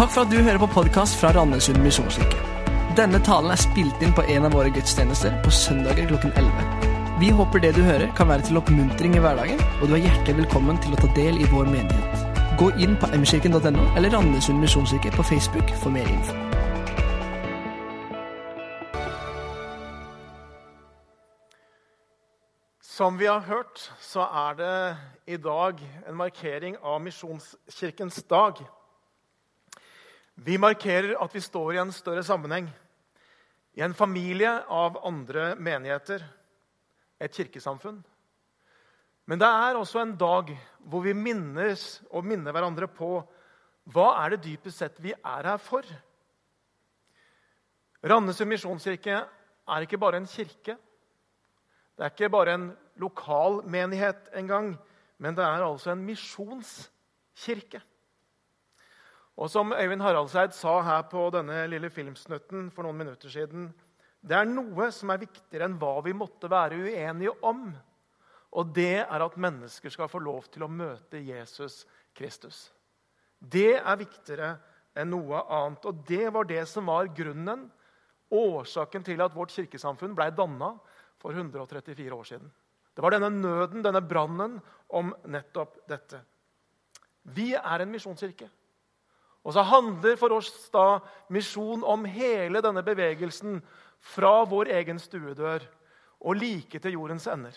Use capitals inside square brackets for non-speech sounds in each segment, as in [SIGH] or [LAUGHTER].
Takk for at du hører på podkast fra Randesund misjonskirke. Denne talen er spilt inn på en av våre gudstjenester på søndager klokken 11. Vi håper det du hører, kan være til oppmuntring i hverdagen, og du er hjertelig velkommen til å ta del i vår menighet. Gå inn på mkirken.no eller Randesund misjonskirke på Facebook for mer info. Som vi har hørt, så er det i dag en markering av Misjonskirkens dag. Vi markerer at vi står i en større sammenheng, i en familie av andre menigheter, et kirkesamfunn. Men det er også en dag hvor vi minnes og minner hverandre på hva er det dypest sett vi er her for. Randesund misjonskirke er ikke bare en kirke. Det er ikke bare en lokal menighet engang, men det er altså en misjonskirke. Og som Øyvind Haraldseid sa her på denne lille filmsnutten for noen minutter siden Det er noe som er viktigere enn hva vi måtte være uenige om. Og det er at mennesker skal få lov til å møte Jesus Kristus. Det er viktigere enn noe annet. Og det var det som var grunnen, årsaken til at vårt kirkesamfunn ble danna for 134 år siden. Det var denne nøden, denne brannen, om nettopp dette. Vi er en misjonskirke. Og så handler for oss da misjon om hele denne bevegelsen fra vår egen stuedør og like til jordens ender.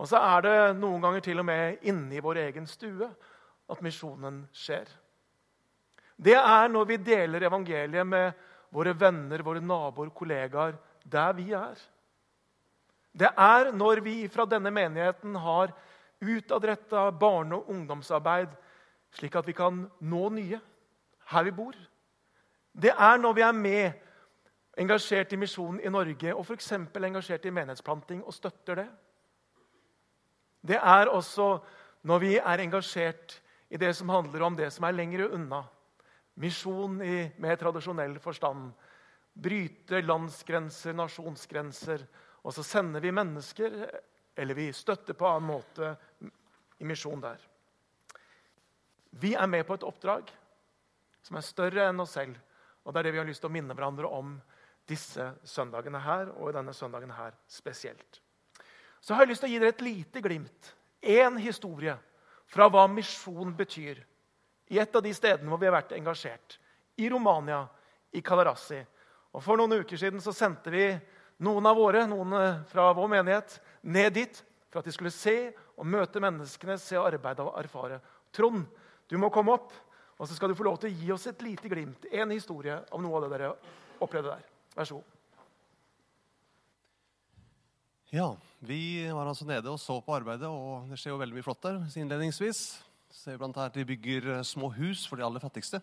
Og så er det noen ganger til og med inni vår egen stue at misjonen skjer. Det er når vi deler evangeliet med våre venner, våre naboer, kollegaer, der vi er. Det er når vi fra denne menigheten har utadretta barne- og ungdomsarbeid, slik at vi kan nå nye her vi bor. Det er når vi er med, engasjert i misjonen i Norge og f.eks. engasjert i menighetsplanting og støtter det. Det er også når vi er engasjert i det som handler om det som er lengre unna. Misjon med tradisjonell forstand. Bryte landsgrenser, nasjonsgrenser. Og så sender vi mennesker, eller vi støtter på annen måte i misjon der. Vi er med på et oppdrag som er større enn oss selv. Og det er det vi har lyst til å minne hverandre om disse søndagene her, og denne søndagen her spesielt så har jeg lyst til å gi dere et lite glimt. Én historie fra hva misjon betyr i et av de stedene hvor vi har vært engasjert. I Romania, i Kalarassi. Og For noen uker siden så sendte vi noen av våre noen eh, fra vår menighet, ned dit for at de skulle se og møte menneskene, se arbeide og erfare. Trond, du må komme opp, og så skal du få lov til å gi oss et lite glimt. En historie om noe av det dere opplevde der. Vær så god. Ja, vi var altså nede og så på arbeidet, og det skjer jo veldig mye flott der. innledningsvis. Ser blant annet De bygger eh, små hus for de aller fattigste,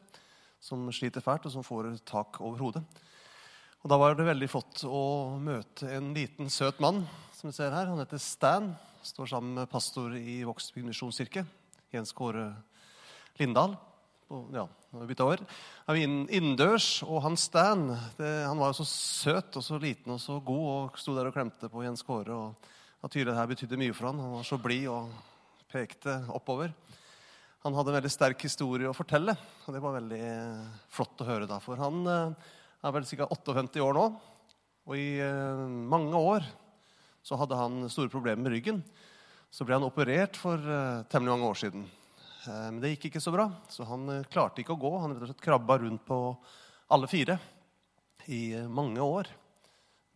som sliter fælt, og som får tak over hodet. Og Da var det veldig flott å møte en liten, søt mann som vi ser her. Han heter Stan. Står sammen med pastor i Vågsbygd misjonskirke, Jens Kåre Lindahl. Ja, bytta år. Er vi innendørs, og han Stan det, han var jo så søt og så liten og så god og sto der og klemte på Jens Kåre. og at tydelig det her betydde mye for han. Han var så blid og pekte oppover. Han hadde en veldig sterk historie å fortelle, og det var veldig flott å høre. da, For han eh, er vel ca. 58 år nå, og i eh, mange år så hadde han store problemer med ryggen. Så ble han operert for eh, temmelig mange år siden. Eh, men det gikk ikke så bra, så han eh, klarte ikke å gå. Han rett og slett krabba rundt på alle fire i eh, mange år.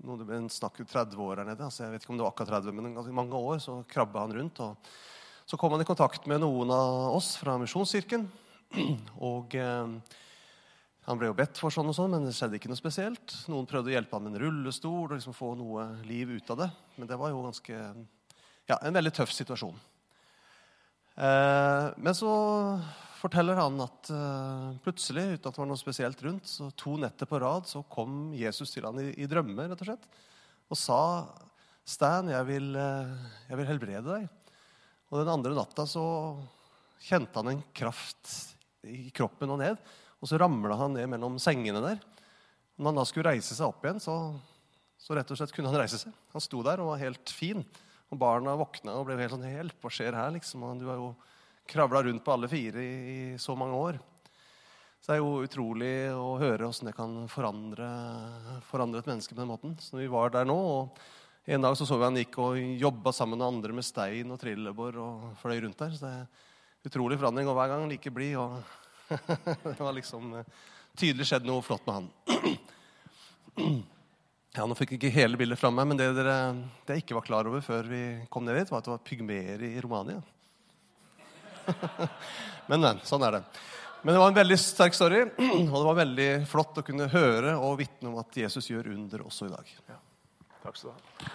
Nå det ble en snakk 30 år her nede. altså jeg vet ikke om det var akkurat 30, men i mange år så krabba han rundt. og Så kom han i kontakt med noen av oss fra Misjonskirken. [CLEARS THROAT] Og han ble jo bedt for sånn og sånn, men det skjedde ikke noe spesielt. Noen prøvde å hjelpe ham med en rullestol og liksom få noe liv ut av det. Men det var jo ganske, ja, en veldig tøff situasjon. Eh, men så forteller han at eh, plutselig, uten at det var noe spesielt rundt, så to netter på rad så kom Jesus til han i, i drømmer rett og slett, og sa Stan, jeg vil, eh, jeg vil helbrede deg. Og den andre natta så kjente han en kraft i kroppen og ned. Og så ramla han ned mellom sengene der. Når han da skulle reise seg opp igjen, så, så rett og slett kunne han reise seg. Han sto der og var helt fin. Og barna våkna og ble helt sånn Hjelp, hva skjer her? liksom? Og du har jo kravla rundt på alle fire i, i, så mange år. Så det er jo utrolig å høre åssen det kan forandre, forandre, et menneske på den måten. Så vi var der nå, og En dag så, så vi han gikk og jobba sammen med andre med stein og trillebår og fløy rundt der. Så det er utrolig forandring, og hver gang like blid. Og [LAUGHS] det var liksom eh, tydelig skjedd noe flott med han. [CLEARS THROAT] Ja, Nå fikk jeg ikke hele bildet fra meg, men det dere det jeg ikke var klar over før vi kom ned dit, var at det var pygmeer i Romania. [LAUGHS] men, men, sånn er det. Men det var en veldig sterk story, [CLEARS THROAT] og det var veldig flott å kunne høre og vitne om at Jesus gjør under også i dag. Ja. Takk skal du ha.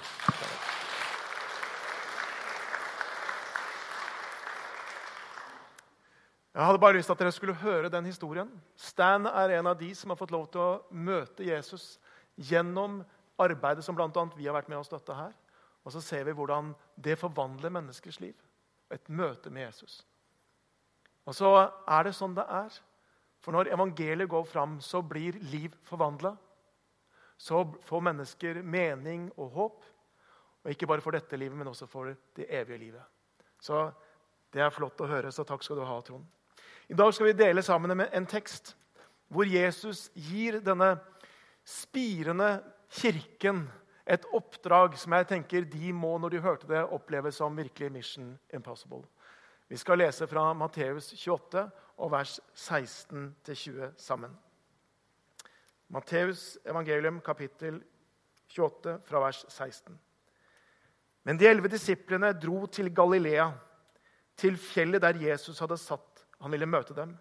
Jeg hadde bare lyst til at dere skulle høre den historien. Stan er en av de som har fått lov til å møte Jesus gjennom arbeidet som bl.a. vi har vært med å støtte her. Og så ser vi hvordan det forvandler menneskers liv. Et møte med Jesus. Og så er det sånn det er. For når evangeliet går fram, så blir liv forvandla. Så får mennesker mening og håp. Og ikke bare for dette livet, men også for det evige livet. Så det er flott å høre, så takk skal du ha, Trond. I dag skal vi dele sammen med en tekst hvor Jesus gir denne spirende kirken et oppdrag som jeg tenker de må, når de hørte det, oppleve som virkelig mission impossible. Vi skal lese fra Matteus 28 og vers 16-20 sammen. Matteus evangelium, kapittel 28, fra vers 16. Men de elleve disiplene dro til Galilea, til fjellet der Jesus hadde satt. Han ville møte dem.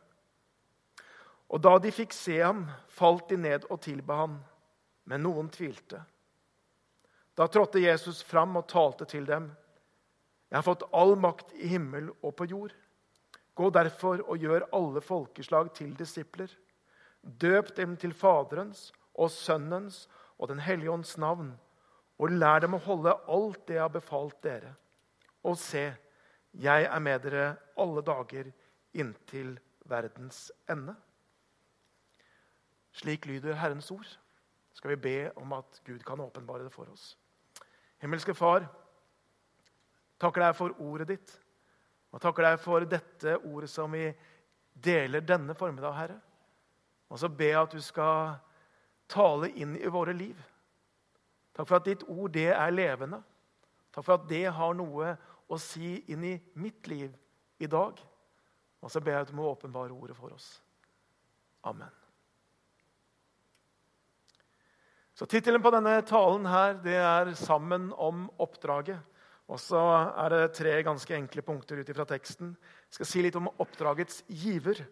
Og da de fikk se ham, falt de ned og tilba ham. Men noen tvilte. Da trådte Jesus fram og talte til dem. Jeg har fått all makt i himmel og på jord. Gå derfor og gjør alle folkeslag til disipler. Døp dem til Faderens og Sønnens og Den hellige ånds navn, og lær dem å holde alt det jeg har befalt dere. Og se, jeg er med dere alle dager inntil verdens ende. Slik lyder Herrens ord. Skal vi be om at Gud kan åpenbare det for oss. Himmelske Far, Takker deg for ordet ditt. Og takker deg for dette ordet som vi deler denne formiddag, Herre. Og så jeg at du skal tale inn i våre liv. Takk for at ditt ord, det er levende. Takk for at det har noe å si inn i mitt liv i dag. Og så ber jeg at du må åpenbare ordet for oss. Amen. Så Tittelen på denne talen her, det er 'Sammen om oppdraget'. Og så er det tre ganske enkle punkter ut fra teksten. Jeg skal si litt om oppdragets giver.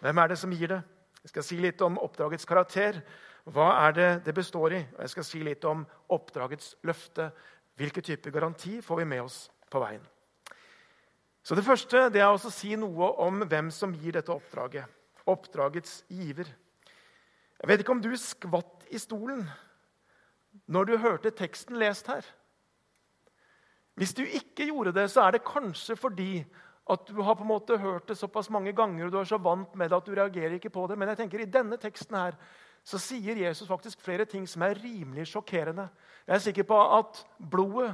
Hvem er det som gir det? Jeg skal si litt om oppdragets karakter. Hva er det det består i? Og jeg skal si litt om oppdragets løfte. Hvilken type garanti får vi med oss på veien? Så Det første det er å si noe om hvem som gir dette oppdraget. Oppdragets giver. Jeg vet ikke om du skvatt i stolen når du hørte teksten lest her. Hvis du ikke gjorde det, så er det kanskje fordi at du har på en måte hørt det såpass mange ganger og du er så vant med det at du reagerer ikke på det. Men jeg tenker i denne teksten her, så sier Jesus faktisk flere ting som er rimelig sjokkerende. Jeg er sikker på at blodet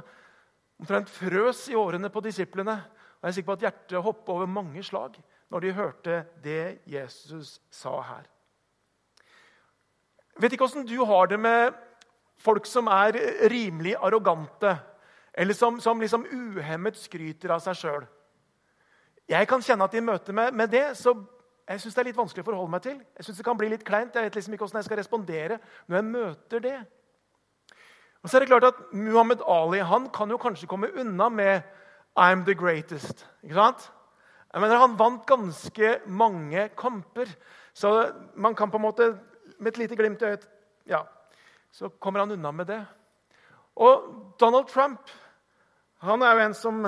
omtrent frøs i årene på disiplene. Og jeg er sikker på at hjertet hoppet over mange slag når de hørte det Jesus sa her. Jeg vet ikke åssen du har det med folk som er rimelig arrogante eller som, som liksom uhemmet skryter av seg sjøl. Jeg kan kjenne at i møte med, med det så jeg synes det er litt vanskelig å forholde meg til. Jeg synes det kan bli litt kleint. Jeg vet liksom ikke hvordan jeg skal respondere når jeg møter det. Og så er det klart at Muhammad Ali han kan jo kanskje komme unna med 'I'm the greatest'. Ikke sant? Jeg mener, Han vant ganske mange kamper. Så man kan på en måte med et lite glimt i øyet ja, Så kommer han unna med det. Og Donald Trump han er jo en som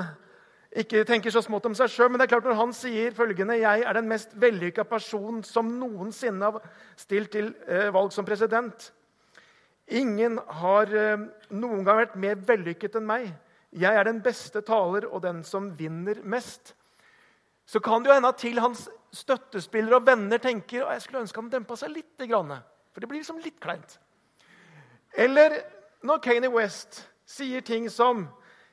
ikke tenker så smått om seg sjøl. Men det er klart når han sier følgende Jeg er den mest vellykka person som noensinne har stilt til eh, valg som president. Ingen har eh, noen gang vært mer vellykket enn meg. Jeg er den beste taler og den som vinner mest. Så kan det jo hende at til hans støttespillere og venner tenker at jeg skulle ønske han dempa seg litt. For det blir liksom litt kleint. Eller når Kanye West sier ting som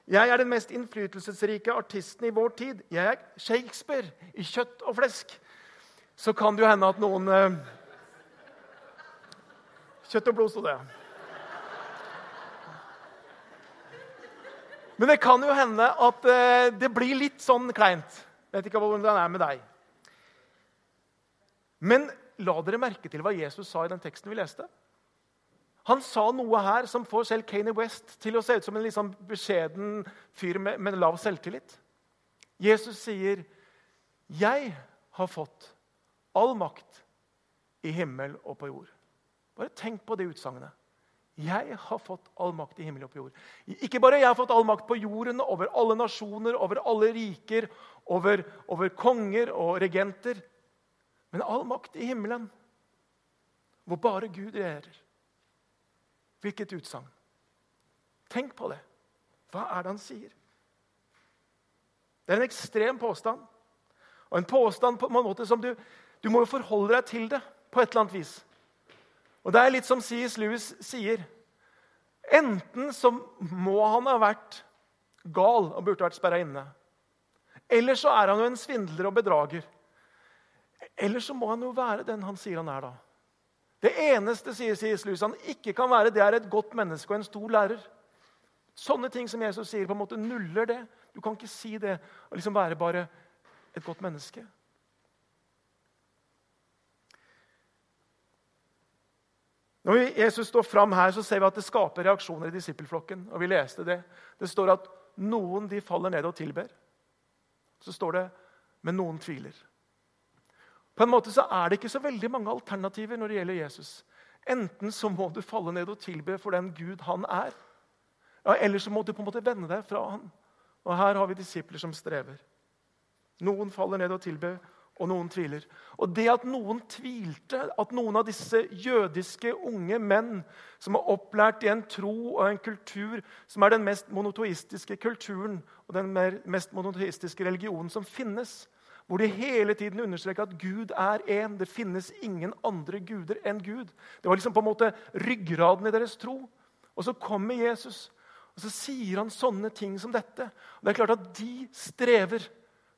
jeg er den mest innflytelsesrike artisten i vår tid. Jeg er Shakespeare i kjøtt og flesk. så kan det jo hende at noen eh, Kjøtt og blod, sto det. Men det kan jo hende at eh, det blir litt sånn kleint. Vet ikke hvordan det er med deg. Men la dere merke til hva Jesus sa i den teksten vi leste. Han sa noe her som får selv Kanye West til å se ut som en liksom beskjeden fyr med, med lav selvtillit. Jesus sier, 'Jeg har fått all makt i himmel og på jord'. Bare tenk på det utsagnet. Jeg har fått all makt i himmel og på jord. Ikke bare jeg har fått all makt på jorden, over alle nasjoner, over alle riker, over, over konger og regenter, men all makt i himmelen, hvor bare Gud regjerer. Hvilket utsagn. Tenk på det. Hva er det han sier? Det er en ekstrem påstand. Og en påstand på en måte som du, du må jo forholde deg til det på et eller annet vis. Og det er litt som C.S. Lewis sier. Enten så må han ha vært gal og burde vært sperra inne. Eller så er han jo en svindler og bedrager. Eller så må han jo være den han sier han er, da. Det eneste sier C.S. Lewis, han ikke kan være, det er et godt menneske og en stor lærer. Sånne ting som Jesus sier, på en måte nuller det. Du kan ikke si det og liksom være bare et godt menneske. Når Jesus står fram her, så ser vi at det skaper reaksjoner i disippelflokken. Og vi leste Det Det står at noen de faller ned og tilber. Så står det men noen tviler. På en måte så er det ikke så veldig mange alternativer når det gjelder Jesus. Enten så må du falle ned og tilbe for den Gud han er. Ja, eller så må du på en måte vende deg fra han. Og her har vi disipler som strever. Noen faller ned og tilber, og noen tviler. Og det at noen tvilte, at noen av disse jødiske unge menn som er opplært i en tro og en kultur som er den mest monotoistiske kulturen og den mest monotoistiske religionen som finnes, hvor de hele tiden understreker at Gud er én. Det finnes ingen andre guder enn Gud. Det var liksom på en måte ryggraden i deres tro. Og så kommer Jesus, og så sier han sånne ting som dette. Og det er klart at de strever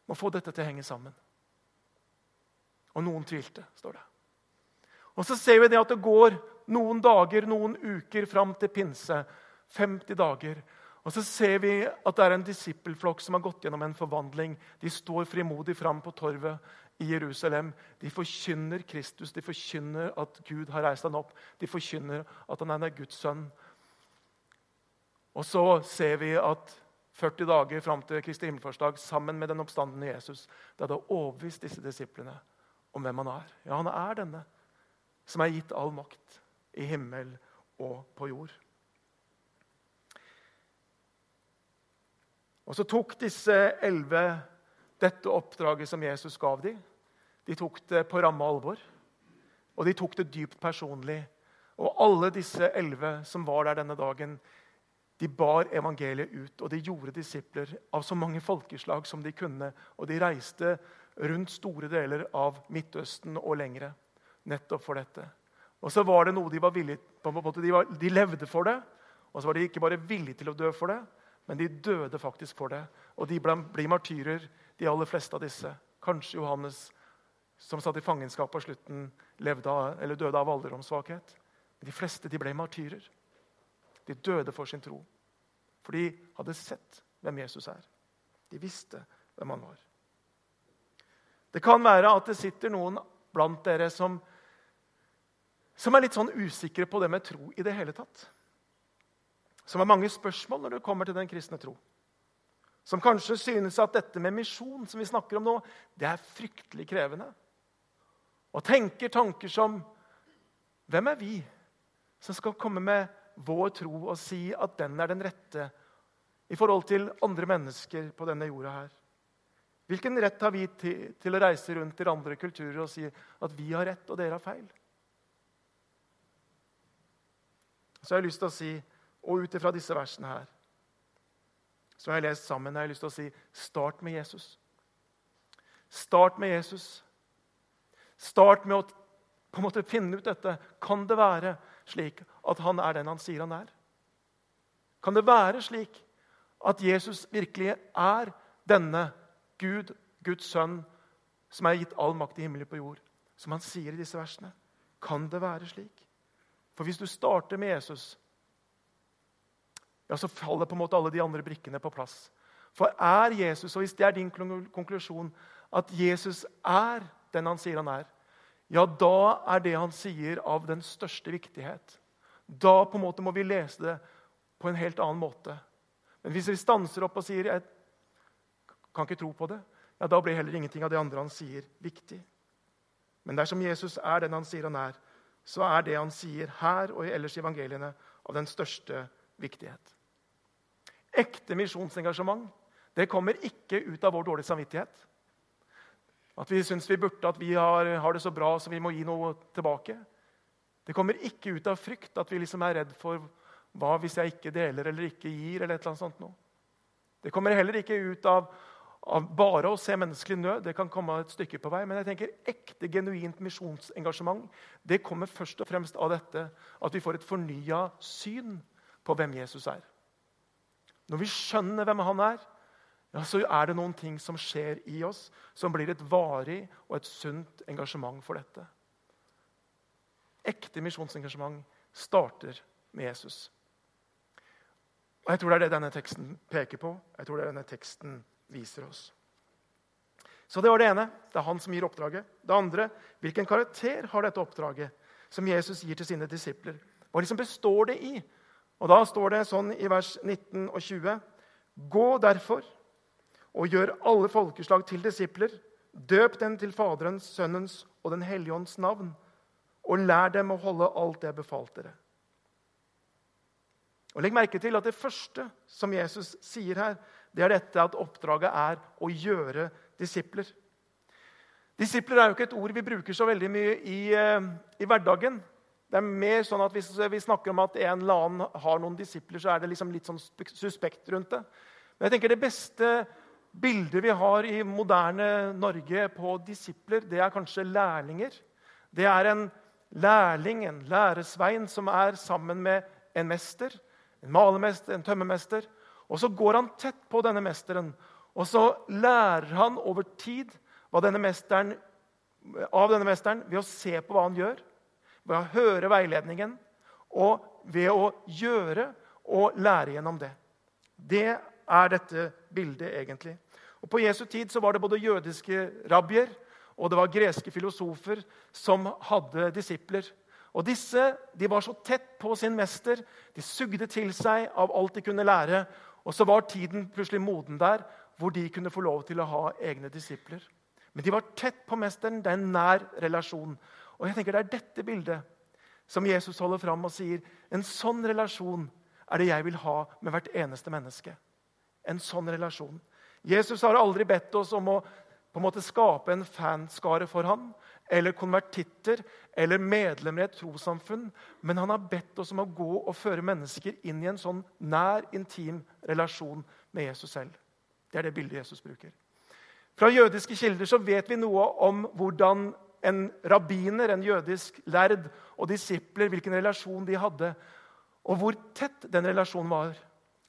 med å få dette til å henge sammen. Og noen tvilte, står det. Og så ser vi det at det går noen dager, noen uker fram til pinse. 50 dager. Og så ser vi at det er en disippelflokk som har gått gjennom en forvandling. De står frimodig fram på torvet i Jerusalem. De forkynner Kristus, de forkynner at Gud har reist ham opp. De forkynner at han er Guds sønn. Og så ser vi at 40 dager fram til Kristi himmelfartsdag sammen med den oppstandende Jesus, det hadde overbevist disse disiplene om hvem han er. Ja, han er denne som er gitt all makt i himmel og på jord. Og Så tok disse elleve dette oppdraget som Jesus gav dem. De tok det på ramme alvor, og de tok det dypt personlig. Og alle disse elleve som var der denne dagen, de bar evangeliet ut, og de gjorde disipler av så mange folkeslag som de kunne. Og de reiste rundt store deler av Midtøsten og lengre. Nettopp for dette. Og så var det noe de var villige på de, de levde for det. Og så var de ikke bare villige til å dø for det, men de døde faktisk for det. Og de ble martyrer, de aller fleste av disse. Kanskje Johannes, som satt i fangenskap på slutten, av, døde av alderdomssvakhet. Men de fleste de ble martyrer. De døde for sin tro. For de hadde sett hvem Jesus er. De visste hvem han var. Det kan være at det sitter noen blant dere som, som er litt sånn usikre på det med tro i det hele tatt. Som har mange spørsmål når det kommer til den kristne tro. Som kanskje synes at dette med misjon som vi snakker om nå, det er fryktelig krevende. Og tenker tanker som Hvem er vi som skal komme med vår tro og si at den er den rette i forhold til andre mennesker på denne jorda her? Hvilken rett har vi til, til, å reise rundt til andre kulturer og si at vi har rett og dere har feil? Så jeg har lyst til å si, og ut ifra disse versene her så har jeg lest sammen, jeg har lyst til å si start med Jesus. Start med Jesus. Start med å på en måte finne ut dette. Kan det være slik at han er den han sier han er? Kan det være slik at Jesus virkelig er denne Gud, Guds sønn, som er gitt all makt i himmelen på jord. Som han sier i disse versene. Kan det være slik? For hvis du starter med Jesus, ja, så faller på en måte alle de andre brikkene på plass. For er Jesus, og hvis det er din konklusjon, at Jesus er den han sier han er, ja, da er det han sier, av den største viktighet. Da på en måte må vi lese det på en helt annen måte. Men hvis vi stanser opp og sier 'jeg kan ikke tro på det', ja, da blir heller ingenting av det andre han sier, viktig. Men dersom Jesus er den han sier han er, så er det han sier her og ellers i evangeliene, av den største viktighet. Ekte misjonsengasjement det kommer ikke ut av vår dårlige samvittighet. At vi syns vi burde, at vi har, har, det så bra så vi må gi noe tilbake. Det kommer ikke ut av frykt, at vi liksom er redd for hva hvis jeg ikke deler eller ikke gir. eller et eller annet sånt noe. Det kommer heller ikke ut av, av bare å se menneskelig nød. Det kan komme et stykke på vei. Men jeg tenker ekte, genuint misjonsengasjement det kommer først og fremst av dette at vi får et fornya syn på hvem Jesus er. Når vi skjønner hvem han er, ja, så er det noen ting som skjer i oss, som blir et varig og et sunt engasjement for dette. Ekte misjonsengasjement starter med Jesus. Og Jeg tror det er det denne teksten peker på. Jeg tror det er denne teksten viser oss. Så Det var det ene. Det er han som gir oppdraget. Det andre hvilken karakter har dette oppdraget som Jesus gir til sine disipler? Hva liksom består det i? Og Da står det sånn i vers 19 og 20.: Gå derfor og gjør alle folkeslag til disipler. Døp dem til Faderens, Sønnens og Den hellige ånds navn, og lær dem å holde alt det jeg befalte dere. Og Legg merke til at det første som Jesus sier her, det er dette at oppdraget er å gjøre disipler. Disipler er jo ikke et ord vi bruker så veldig mye i, eh, i hverdagen. Det er mer sånn at Hvis vi snakker om at en eller annen har noen disipler, så er det liksom litt sånn suspekt rundt det. Men jeg tenker det beste bildet vi har i moderne Norge på disipler, det er kanskje lærlinger. Det er en lærling, en læresvein, som er sammen med en mester en malermester, en tømmermester. Og så går han tett på denne mesteren, og så lærer han over tid denne mesteren, av denne mesteren ved å se på hva han gjør, ved å høre veiledningen og ved å gjøre og lære gjennom det. Det er dette bildet, egentlig. Og På Jesu tid så var det både jødiske rabbier og det var greske filosofer som hadde disipler. Og Disse de var så tett på sin mester. De sugde til seg av alt de kunne lære. Og så var tiden plutselig moden der hvor de kunne få lov til å ha egne disipler. Men de var tett på mesteren. Det er en nær relasjon. Og jeg tenker Det er dette bildet som Jesus holder fram og sier en sånn relasjon er det jeg vil ha med hvert eneste menneske. En sånn relasjon. Jesus har aldri bedt oss om å på en måte skape en fanskare for ham eller konvertitter eller medlemmer i et trossamfunn. Men han har bedt oss om å gå og føre mennesker inn i en sånn nær, intim relasjon med Jesus selv. Det er det bildet Jesus bruker. Fra jødiske kilder så vet vi noe om hvordan en rabbiner, en jødisk lærd, og disipler, hvilken relasjon de hadde, og hvor tett den relasjonen var.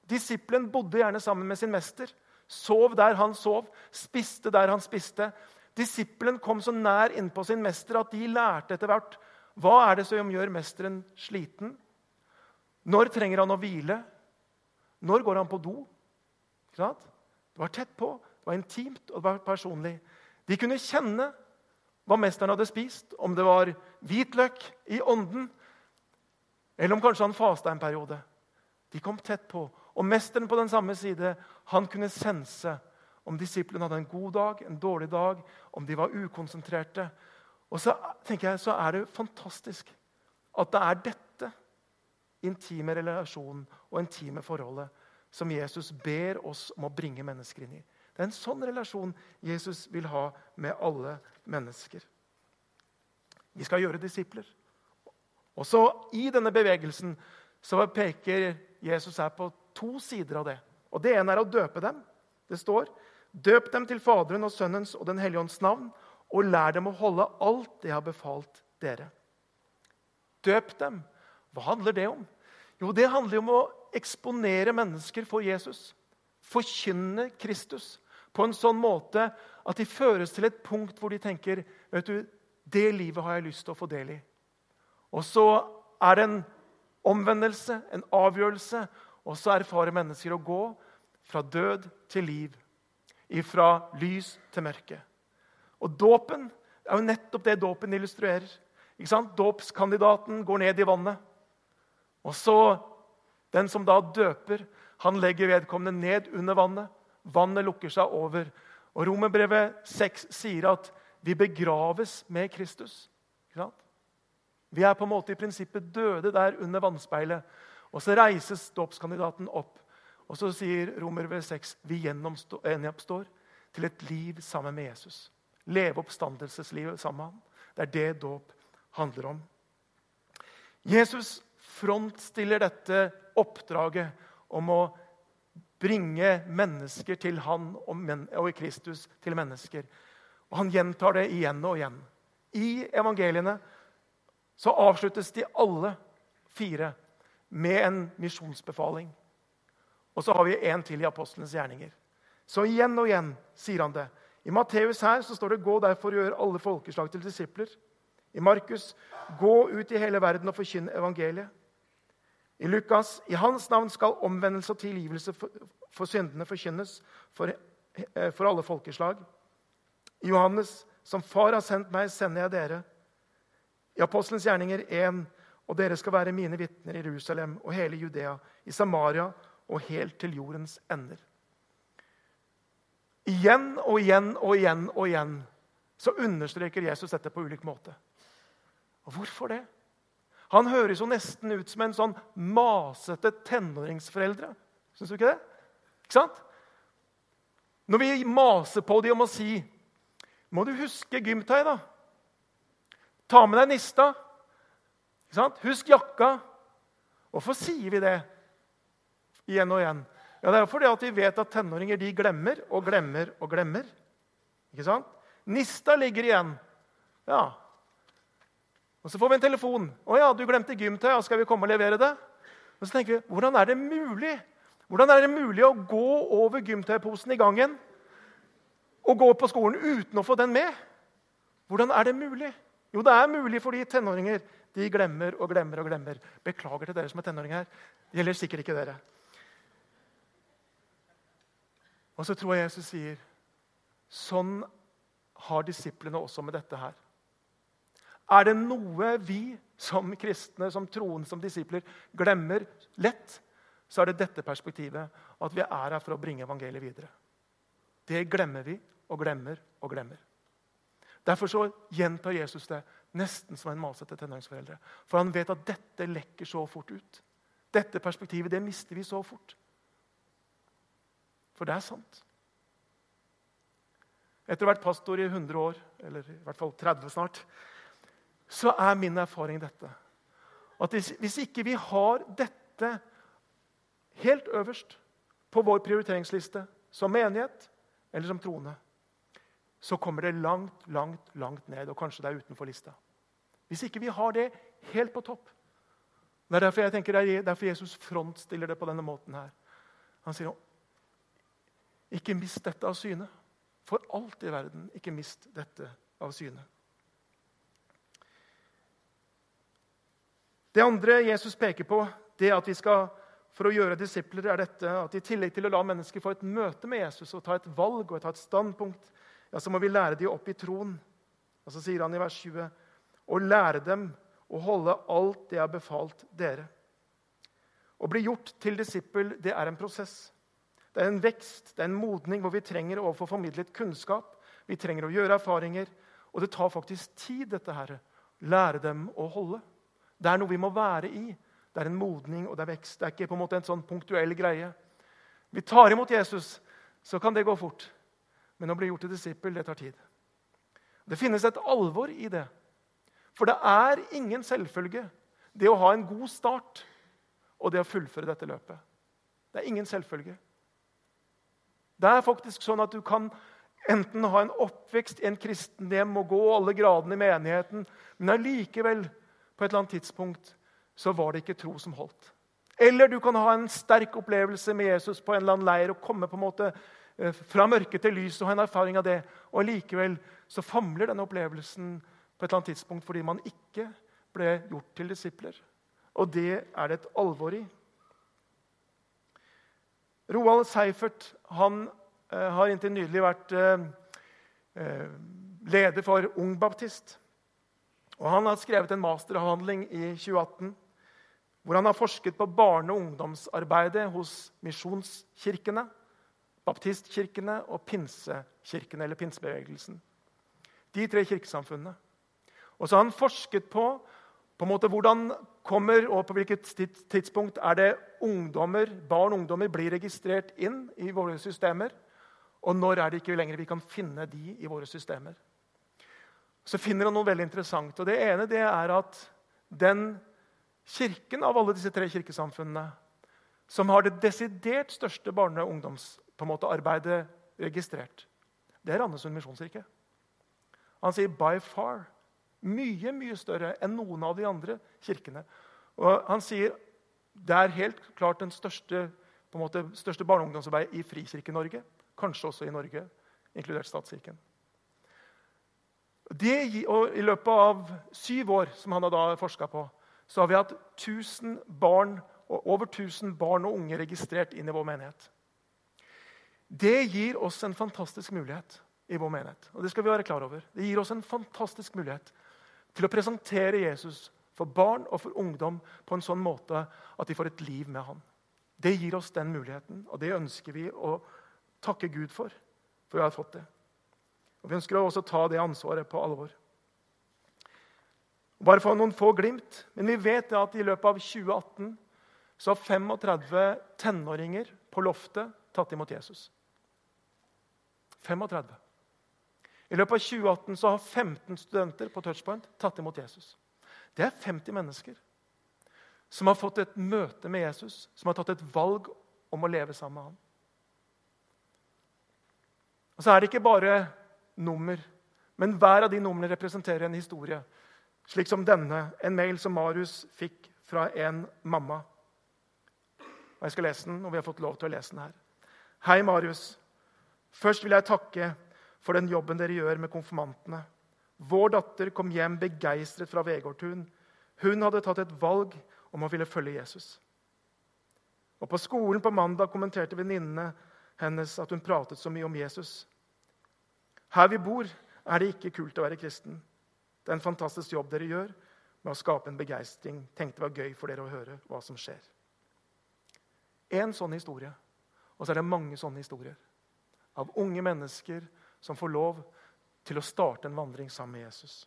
Disippelen bodde gjerne sammen med sin mester, sov der han sov, spiste der han spiste. Disippelen kom så nær innpå sin mester at de lærte etter hvert hva er det som gjør mesteren sliten. Når trenger han å hvile? Når går han på do? Det var tett på, det var intimt og det var personlig. De kunne kjenne hva mesteren hadde spist, om det var hvitløk i ånden, eller om kanskje han fasta en periode. De kom tett på. Og mesteren på den samme side han kunne sense om disiplene hadde en god dag, en dårlig dag, om de var ukonsentrerte. Og så tenker jeg, så er det fantastisk at det er dette intime relasjonen og intime forholdet som Jesus ber oss om å bringe mennesker inn i. Det er en sånn relasjon Jesus vil ha med alle mennesker. Vi skal gjøre disipler. Og så I denne bevegelsen så peker Jesus her på to sider av det. Og Det ene er å døpe dem. Det står Døp dem til Faderen og Sønnens og Den hellige ånds navn, og lær dem å holde alt det jeg har befalt dere. Døp dem. Hva handler det om? Jo, det handler om å eksponere mennesker for Jesus. Forkynne Kristus. På en sånn måte at de føres til et punkt hvor de tenker vet du, det livet har jeg lyst til å få del i. Og så er det en omvendelse, en avgjørelse, og så erfarer mennesker å gå fra død til liv. Fra lys til mørke. Og dåpen er jo nettopp det dåpen illustrerer. Ikke sant? Dåpskandidaten går ned i vannet. Og så den som da døper, han legger vedkommende ned under vannet. Vannet lukker seg over. Og Romerbrevet 6 sier at vi begraves med Kristus. Vi er på en måte i prinsippet døde der under vannspeilet. Og så reises dåpskandidaten opp. Og så sier Romerbrevet 6 vi gjenoppstår til et liv sammen med Jesus. Leve oppstandelseslivet sammen med ham. Det er det dåp handler om. Jesus frontstiller dette oppdraget om å bringe mennesker til han og i Kristus til mennesker. Og Han gjentar det igjen og igjen. I evangeliene så avsluttes de alle fire med en misjonsbefaling. Og så har vi en til i apostlenes gjerninger. Så igjen og igjen sier han det. I Matteus her så står det 'Gå derfor og gjør alle folkeslag til disipler'. I Markus 'Gå ut i hele verden og forkynn evangeliet'. I Lukas 'I hans navn skal omvendelse og tilgivelse for, for syndene forkynnes for, eh, for alle folkeslag'. I Johannes 'Som Far har sendt meg, sender jeg dere'. I Apostelens gjerninger 1.: Og dere skal være mine vitner i Jerusalem og hele Judea, i Samaria og helt til jordens ender. Igjen og igjen og igjen og igjen så understreker Jesus dette på ulik måte. Og Hvorfor det? Han høres jo nesten ut som en sånn masete tenåringsforeldre. Syns du ikke det? Ikke sant? Når vi maser på dem om å si 'Må du huske gymtøy, da?' 'Ta med deg nista.' Ikke sant? 'Husk jakka.' Hvorfor sier vi det igjen og igjen? Ja, Det er fordi at vi vet at tenåringer de glemmer og glemmer og glemmer. Ikke sant? Nista ligger igjen. Ja. Og Så får vi en telefon. 'Å ja, du glemte gymtøy. Skal vi komme og levere det?' Og så tenker vi, Hvordan er det mulig Hvordan er det mulig å gå over gymtøyposen i gangen og gå på skolen uten å få den med? Hvordan er det mulig? Jo, det er mulig fordi tenåringer de glemmer og glemmer og glemmer. Beklager til dere som er tenåringer. her. Det gjelder sikkert ikke dere. Og så tror jeg Jesus sier sånn har disiplene også med dette her. Er det noe vi som kristne, som troende, som disipler glemmer lett, så er det dette perspektivet. At vi er her for å bringe evangeliet videre. Det glemmer vi og glemmer og glemmer. Derfor så gjentar Jesus det nesten som en masete tenåringsforeldre. For han vet at dette lekker så fort ut. Dette perspektivet det mister vi så fort. For det er sant. Etter å ha vært pastor i 100 år, eller i hvert fall 30 snart, så er min erfaring dette. At hvis ikke vi har dette helt øverst på vår prioriteringsliste som menighet eller som troende, så kommer det langt, langt, langt ned, og kanskje det er utenfor lista. Hvis ikke vi har det helt på topp Det er derfor jeg tenker det er derfor Jesus frontstiller det på denne måten. her. Han sier ikke mist dette av syne. For alt i verden, ikke mist dette av syne. Det andre Jesus peker på, det at vi skal for å gjøre disipler, er dette at i tillegg til å la mennesker få et møte med Jesus og ta et valg og ta et standpunkt, ja, så må vi lære dem opp i troen. Og Så sier han i vers 20.: Og lære dem å holde alt det jeg har befalt dere. Å bli gjort til disippel, det er en prosess. Det er en vekst, det er en modning hvor vi trenger å få formidlet kunnskap. Vi trenger å gjøre erfaringer. Og det tar faktisk tid, dette her. Lære dem å holde. Det er noe vi må være i. Det er en modning og det er vekst. Det er ikke på en måte en sånn punktuell greie. Vi tar imot Jesus, så kan det gå fort. Men å bli gjort til disippel, det tar tid. Det finnes et alvor i det. For det er ingen selvfølge, det å ha en god start og det å fullføre dette løpet. Det er ingen selvfølge. Det er faktisk sånn at du kan enten ha en oppvekst i en kristenhjem og gå alle gradene i menigheten, men allikevel, på et eller annet tidspunkt, så var det ikke tro som holdt. Eller du kan ha en sterk opplevelse med Jesus på en eller annen leir og komme på en måte eh, fra mørke til lys og ha en erfaring av det. Og likevel så famler denne opplevelsen på et eller annet tidspunkt fordi man ikke ble gjort til disipler. Og det er det et alvor i. Roald Seifert han eh, har inntil nylig vært eh, leder for Ung Baptist. Og Han har skrevet en masteravhandling i 2018 hvor han har forsket på barne- og ungdomsarbeidet hos misjonskirkene, baptistkirkene og pinsekirkene, eller pinsebevegelsen. De tre kirkesamfunnene. Og så har han forsket på, på en måte, hvordan kommer og på hvilket tidspunkt er det ungdommer, barn og ungdommer blir registrert inn i våre systemer. Og når er det ikke lenger vi kan finne de i våre systemer. Så finner han noe veldig interessant. og Det ene det er at den kirken av alle disse tre kirkesamfunnene som har det desidert største barne- og ungdomsarbeidet registrert, det er Randesund misjonskirke. Han sier by far. Mye mye større enn noen av de andre kirkene. Og han sier det er helt klart den største, på en måte, største barne- og ungdomsarbeidet i Frikirke-Norge. Kanskje også i Norge, inkludert statskirken. Det, og I løpet av syv år som han har da forska på, så har vi hatt 1000 barn, over 1000 barn og unge registrert inn i vår menighet. Det gir oss en fantastisk mulighet i vår menighet. Og Det skal vi være klar over. Det gir oss en fantastisk mulighet til å presentere Jesus for barn og for ungdom på en sånn måte at de får et liv med ham. Det gir oss den muligheten, og det ønsker vi å takke Gud for. For vi har fått det. Og Vi ønsker å også ta det ansvaret på alvor. Bare for noen få glimt. Men vi vet at i løpet av 2018 så har 35 tenåringer på loftet tatt imot Jesus. 35. I løpet av 2018 så har 15 studenter på Touchpoint tatt imot Jesus. Det er 50 mennesker som har fått et møte med Jesus, som har tatt et valg om å leve sammen med ham. Og Så er det ikke bare nummer, men hver av de numrene representerer en historie. Slik som denne, en mail som Marius fikk fra en mamma. Og Jeg skal lese den, og vi har fått lov til å lese den her. Hei, Marius. Først vil jeg takke for den jobben dere gjør med konfirmantene. Vår datter kom hjem begeistret fra Vegårtun. Hun hadde tatt et valg om å ville følge Jesus. Og På skolen på mandag kommenterte venninnene hennes at hun pratet så mye om Jesus. Her vi bor, er det ikke kult å være kristen. Det er en fantastisk jobb dere gjør med å skape en begeistring. Tenkte det var gøy for dere å høre hva som skjer. Én sånn historie, og så er det mange sånne historier. Av unge mennesker som får lov til å starte en vandring sammen med Jesus.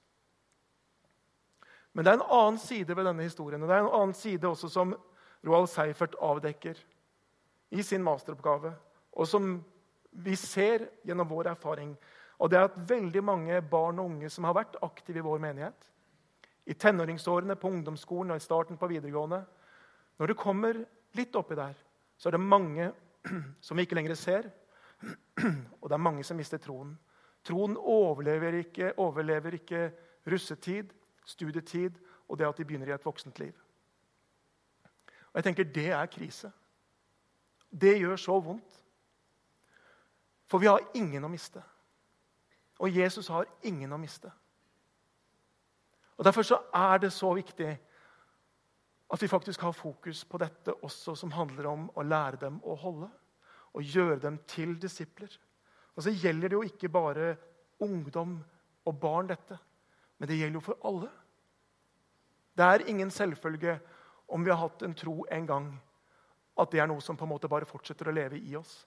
Men det er en annen side ved denne historien, og det er en annen side også som Roald Seifert avdekker i sin masteroppgave, og som vi ser gjennom vår erfaring og det er at veldig mange barn og unge som har vært aktive i vår menighet, i tenåringsårene, på ungdomsskolen og i starten på videregående Når du kommer litt oppi der, så er det mange [CLEARS THROAT] som vi ikke lenger ser. Og det er mange som mister troen. Troen overlever ikke, overlever ikke russetid, studietid og det at de begynner i et voksent liv. Og jeg tenker Det er krise. Det gjør så vondt. For vi har ingen å miste. Og Jesus har ingen å miste. Og Derfor så er det så viktig at vi faktisk har fokus på dette også, som handler om å lære dem å holde. Og gjøre dem til disipler. Og så gjelder det jo ikke bare ungdom og barn, dette. Men det gjelder jo for alle. Det er ingen selvfølge om vi har hatt en tro en gang, at det er noe som på en måte bare fortsetter å leve i oss.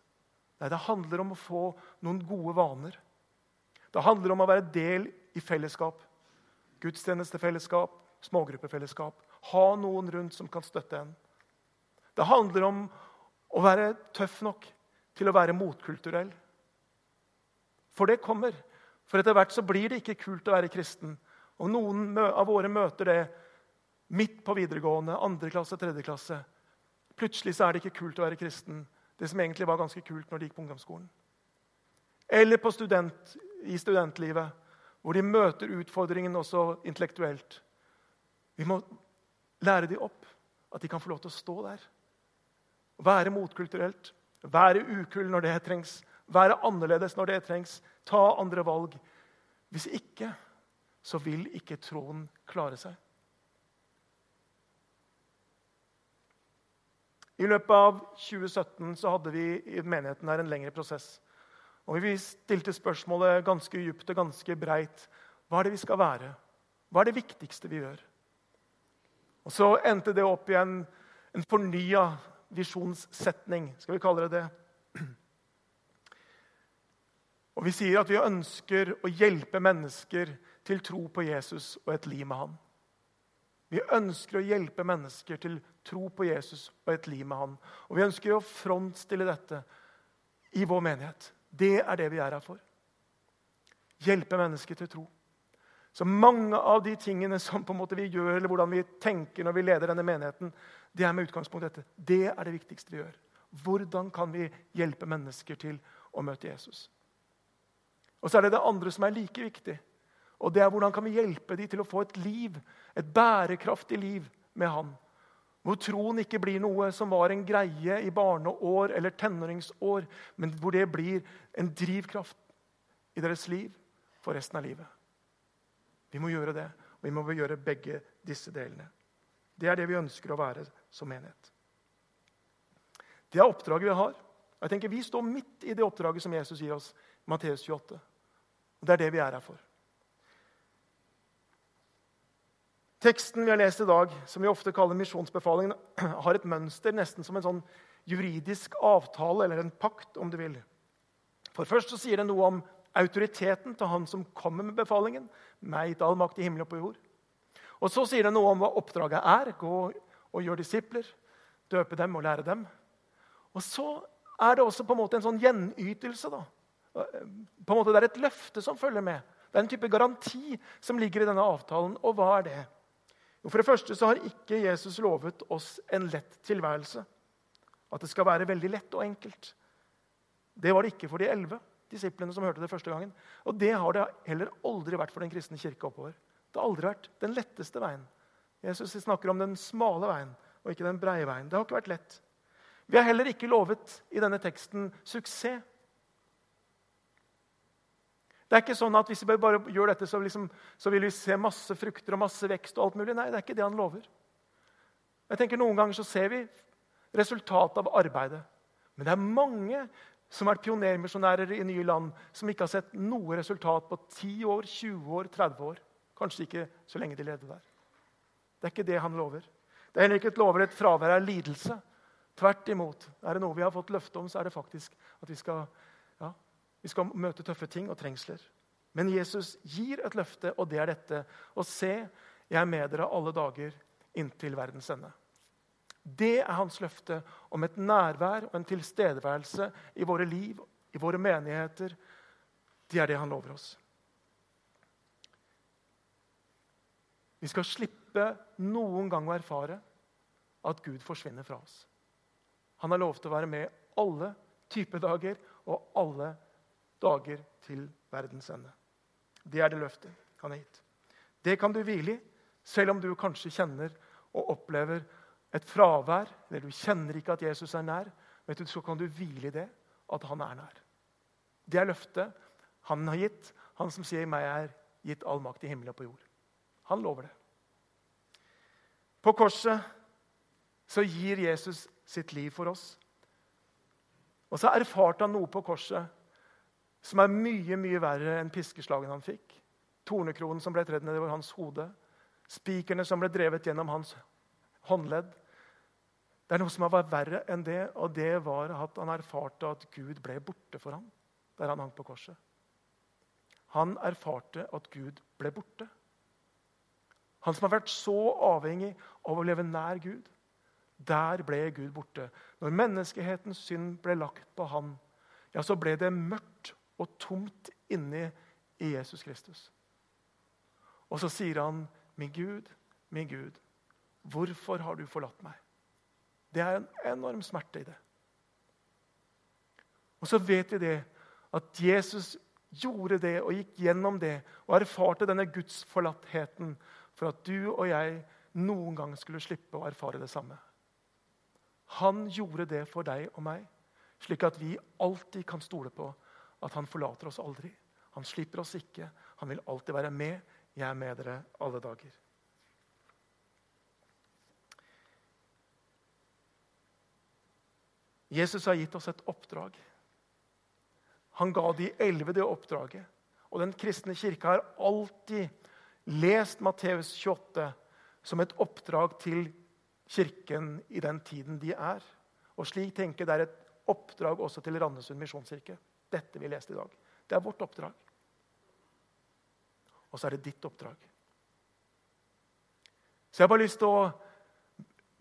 Nei, Det handler om å få noen gode vaner det handler om å være del i fellesskap. Gudstjenestefellesskap, smågruppefellesskap. Ha noen rundt som kan støtte en. Det handler om å være tøff nok til å være motkulturell. For det kommer. For etter hvert så blir det ikke kult å være kristen. Og noen av våre møter det midt på videregående, andre klasse, tredje klasse. Plutselig så er det ikke kult å være kristen. Det som egentlig var ganske kult når de gikk på ungdomsskolen. Eller på student, i studentlivet, hvor de møter utfordringen også intellektuelt. Vi må lære dem opp at de kan få lov til å stå der. Være motkulturelt, være ukull når det trengs, være annerledes når det trengs, ta andre valg. Hvis ikke, så vil ikke troen klare seg. I løpet av 2017 så hadde vi i menigheten her en lengre prosess. Og Vi stilte spørsmålet ganske dypt og ganske breit. Hva er det vi skal være? Hva er det viktigste vi gjør? Og Så endte det opp i en, en fornya visjonssetning, skal vi kalle det det. Og Vi sier at vi ønsker å hjelpe mennesker til tro på Jesus og et liv med han. Vi ønsker å hjelpe mennesker til tro på Jesus og et liv med han. Og vi ønsker å frontstille dette i vår menighet. Det er det vi er her for. Hjelpe mennesker til tro. Så mange av de tingene som på en måte vi gjør, eller hvordan vi tenker når vi leder denne menigheten, det er med utgangspunkt i dette. Det er det viktigste vi gjør. Hvordan kan vi hjelpe mennesker til å møte Jesus? Og så er det det andre som er like viktig. Og det er hvordan kan vi hjelpe dem til å få et liv, et bærekraftig liv med Han. Hvor troen ikke blir noe som var en greie i barneår eller tenåringsår, men hvor det blir en drivkraft i deres liv for resten av livet. Vi må gjøre det, og vi må gjøre begge disse delene. Det er det vi ønsker å være som menighet. Det er oppdraget vi har. Jeg tenker Vi står midt i det oppdraget som Jesus gir oss. Matteus 28. Og Det er det vi er her for. Teksten vi har lest i dag, som vi ofte kaller misjonsbefalingen, [CLEARS THROAT] har et mønster nesten som en sånn juridisk avtale, eller en pakt, om du vil. For Først så sier det noe om autoriteten til han som kommer med befalingen. Meg til all makt i himmelen og på jord. Og Så sier det noe om hva oppdraget er. Gå og gjør disipler. Døpe dem og lære dem. Og så er det også på en måte en sånn gjenytelse. da. På en måte Det er et løfte som følger med. Det er en type garanti som ligger i denne avtalen. Og hva er det? For det første så har ikke Jesus lovet oss en lett tilværelse. At det skal være veldig lett og enkelt. Det var det ikke for de elleve disiplene som hørte det første gangen. Og det har det heller aldri vært for den kristne kirke oppover. Det har aldri vært den letteste veien. Jesus snakker om den smale veien og ikke den breie veien. Det har ikke vært lett. Vi har heller ikke lovet i denne teksten suksess. Det er ikke sånn at Hvis vi bare gjør dette, så, liksom, så vil vi se masse frukter og masse vekst. og alt mulig. Nei, det er ikke det han lover. Jeg tenker Noen ganger så ser vi resultatet av arbeidet. Men det er mange som vært pionermisjonærer i nye land, som ikke har sett noe resultat på 10 år, 20 år, 30 år. Kanskje ikke så lenge de levde der. Det er ikke det han lover. Det er heller ikke et lover et fravær av lidelse. Tvert imot. Er det noe vi har fått løfte om, så er det faktisk at vi skal, ja, vi skal møte tøffe ting og trengsler. Men Jesus gir et løfte, og det er dette. Og se, jeg er med dere alle dager inntil verdens ende. Det er hans løfte om et nærvær og en tilstedeværelse i våre liv, i våre menigheter. Det er det han lover oss. Vi skal slippe noen gang å erfare at Gud forsvinner fra oss. Han har lovt å være med alle typer dager og alle dager til verdens ende. Det er det løftet han har gitt. Det kan du hvile i, selv om du kanskje kjenner og opplever et fravær, eller du kjenner ikke at Jesus er nær, du, så kan du hvile i det, at han er nær. Det er løftet han har gitt, han som sier 'meg er gitt all makt i himmelen og på jord'. Han lover det. På korset så gir Jesus sitt liv for oss. Og så erfarte han noe på korset som er mye mye verre enn piskeslagen han fikk. Tornekronen som ble tredd nedover hans hode. Spikerne som ble drevet gjennom hans håndledd. Det er noe som var verre enn det, og det var at han erfarte at Gud ble borte for ham der han hang på korset. Han erfarte at Gud ble borte. Han som har vært så avhengig av å leve nær Gud. Der ble Gud borte. Når menneskehetens synd ble lagt på han, ja, så ble det mørkt og tomt inni i Jesus Kristus. Og så sier han, 'Min Gud, min Gud, hvorfor har du forlatt meg?' Det er en enorm smerte i det. Og så vet vi det, at Jesus gjorde det og gikk gjennom det og erfarte denne gudsforlattheten for at du og jeg noen gang skulle slippe å erfare det samme. Han gjorde det for deg og meg, Slik at vi alltid kan stole på at han forlater oss aldri. Han slipper oss ikke. Han vil alltid være med. Jeg er med dere alle dager. Jesus har gitt oss et oppdrag. Han ga de elleve det oppdraget. Og Den kristne kirke har alltid lest Matteus 28 som et oppdrag til kirken i den tiden de er. Og slik tenker jeg det er et oppdrag også til Randesund misjonskirke. Dette vi leste i dag. Det er vårt oppdrag. Og så er det ditt oppdrag. Så jeg har bare lyst til å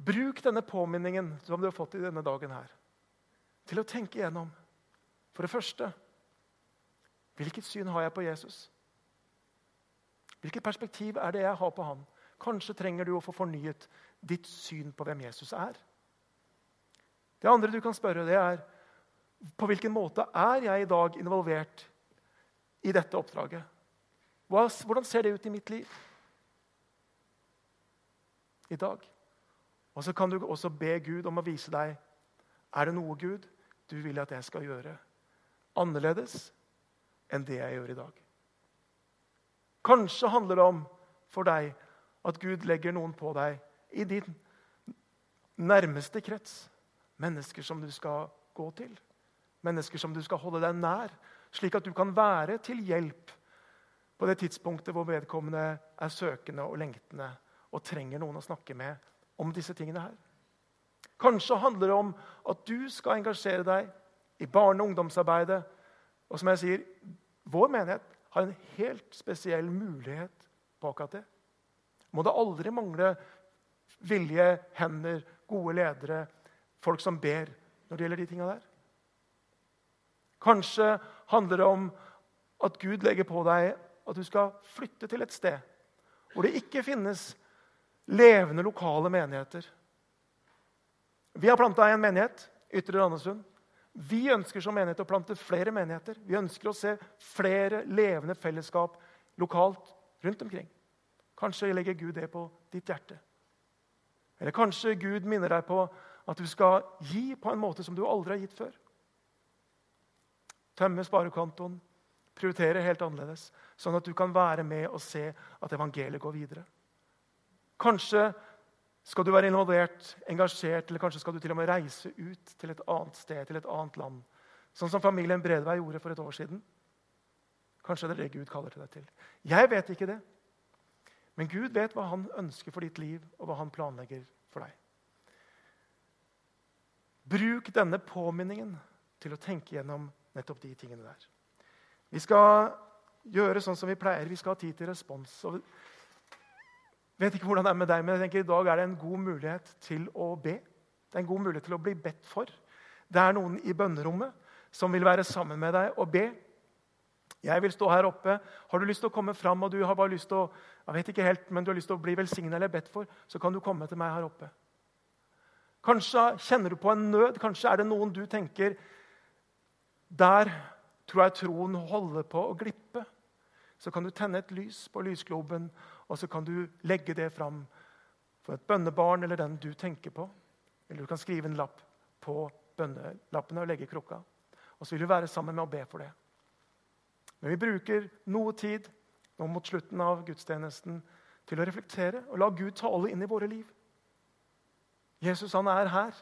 bruke denne påminningen som du har fått i denne dagen her, til å tenke igjennom. For det første hvilket syn har jeg på Jesus? Hvilket perspektiv er det jeg har på han? Kanskje trenger du å få fornyet ditt syn på hvem Jesus er. Det andre du kan spørre, det er på hvilken måte er jeg i dag involvert i dette oppdraget? Hvordan ser det ut i mitt liv i dag? Og så kan du også be Gud om å vise deg er det noe Gud du vil at jeg skal gjøre annerledes enn det jeg gjør i dag. Kanskje handler det om for deg at Gud legger noen på deg i din nærmeste krets. Mennesker som du skal gå til. Mennesker som du skal holde deg nær, slik at du kan være til hjelp på det tidspunktet hvor vedkommende er søkende og lengtende og trenger noen å snakke med om disse tingene her. Kanskje handler det om at du skal engasjere deg i barne- og ungdomsarbeidet. Og som jeg sier, vår menighet har en helt spesiell mulighet på akkurat det. Må det aldri mangle vilje, hender, gode ledere, folk som ber når det gjelder de tinga der? Kanskje handler det om at Gud legger på deg at du skal flytte til et sted hvor det ikke finnes levende lokale menigheter. Vi har planta en menighet, Ytre Randesund. Vi ønsker som menighet å plante flere menigheter. Vi ønsker å se flere levende fellesskap lokalt rundt omkring. Kanskje legger Gud det på ditt hjerte. Eller kanskje Gud minner deg på at du skal gi på en måte som du aldri har gitt før. Tømme sparekontoen, prioritere helt annerledes, sånn at du kan være med og se at evangeliet går videre. Kanskje skal du være involvert, engasjert, eller kanskje skal du til og med reise ut til et annet sted, til et annet land. Sånn som familien Bredvei gjorde for et år siden. Kanskje det er det Gud kaller til deg til. Jeg vet ikke det. Men Gud vet hva han ønsker for ditt liv, og hva han planlegger for deg. Bruk denne påminningen til å tenke gjennom nettopp de tingene der. Vi skal gjøre sånn som vi pleier. Vi skal ha tid til respons. Og vet ikke hvordan det er med deg, men jeg tenker i dag er det en god mulighet til å be. Det er en god mulighet til å bli bedt for. Det er noen i bønnerommet som vil være sammen med deg og be. Jeg vil stå her oppe. Har du lyst til å komme fram og du har bare lyst til å jeg vet ikke helt, men du har lyst til å bli velsignet eller bedt for, så kan du komme til meg her oppe. Kanskje kjenner du på en nød. Kanskje er det noen du tenker Der tror jeg troen holder på å glippe. Så kan du tenne et lys på lysgloben, og så kan du legge det fram for et bønnebarn eller den du tenker på. Eller du kan skrive en lapp på bønnelappene og legge i krukka. Og så vil du være sammen med å be for det. Men vi bruker noe tid nå mot slutten av gudstjenesten til å reflektere og la Gud tale inn i våre liv. Jesus han er her.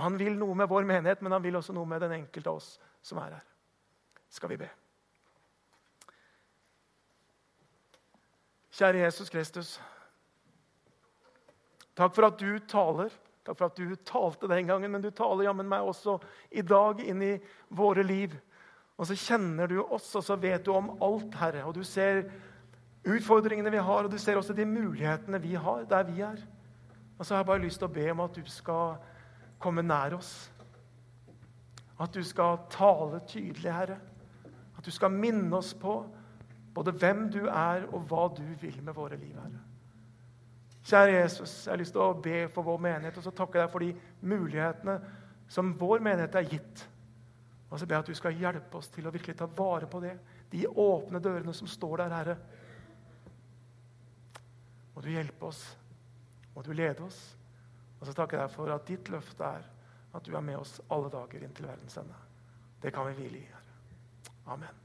Han vil noe med vår menighet, men han vil også noe med den enkelte av oss som er her. Skal vi be. Kjære Jesus Kristus. Takk for at du taler. Takk for at du talte den gangen, men du taler jammen meg også i dag inn i våre liv. Og så kjenner du oss, og så vet du om alt, Herre. Og du ser utfordringene vi har, og du ser også de mulighetene vi har der vi er. Og så har jeg bare lyst til å be om at du skal komme nær oss. At du skal tale tydelig, Herre. At du skal minne oss på både hvem du er, og hva du vil med våre liv, Herre. Kjære Jesus, jeg har lyst til å be for vår menighet, og så takke deg for de mulighetene som vår menighet er gitt. Og så ber jeg at du skal hjelpe oss til å virkelig ta vare på det. De åpne dørene som står der, Herre. Må du hjelpe oss. Må du lede oss. Og så takker jeg deg for at ditt løfte er at du er med oss alle dager inntil verdens ende. Det kan vi hvile i, Herre. Amen.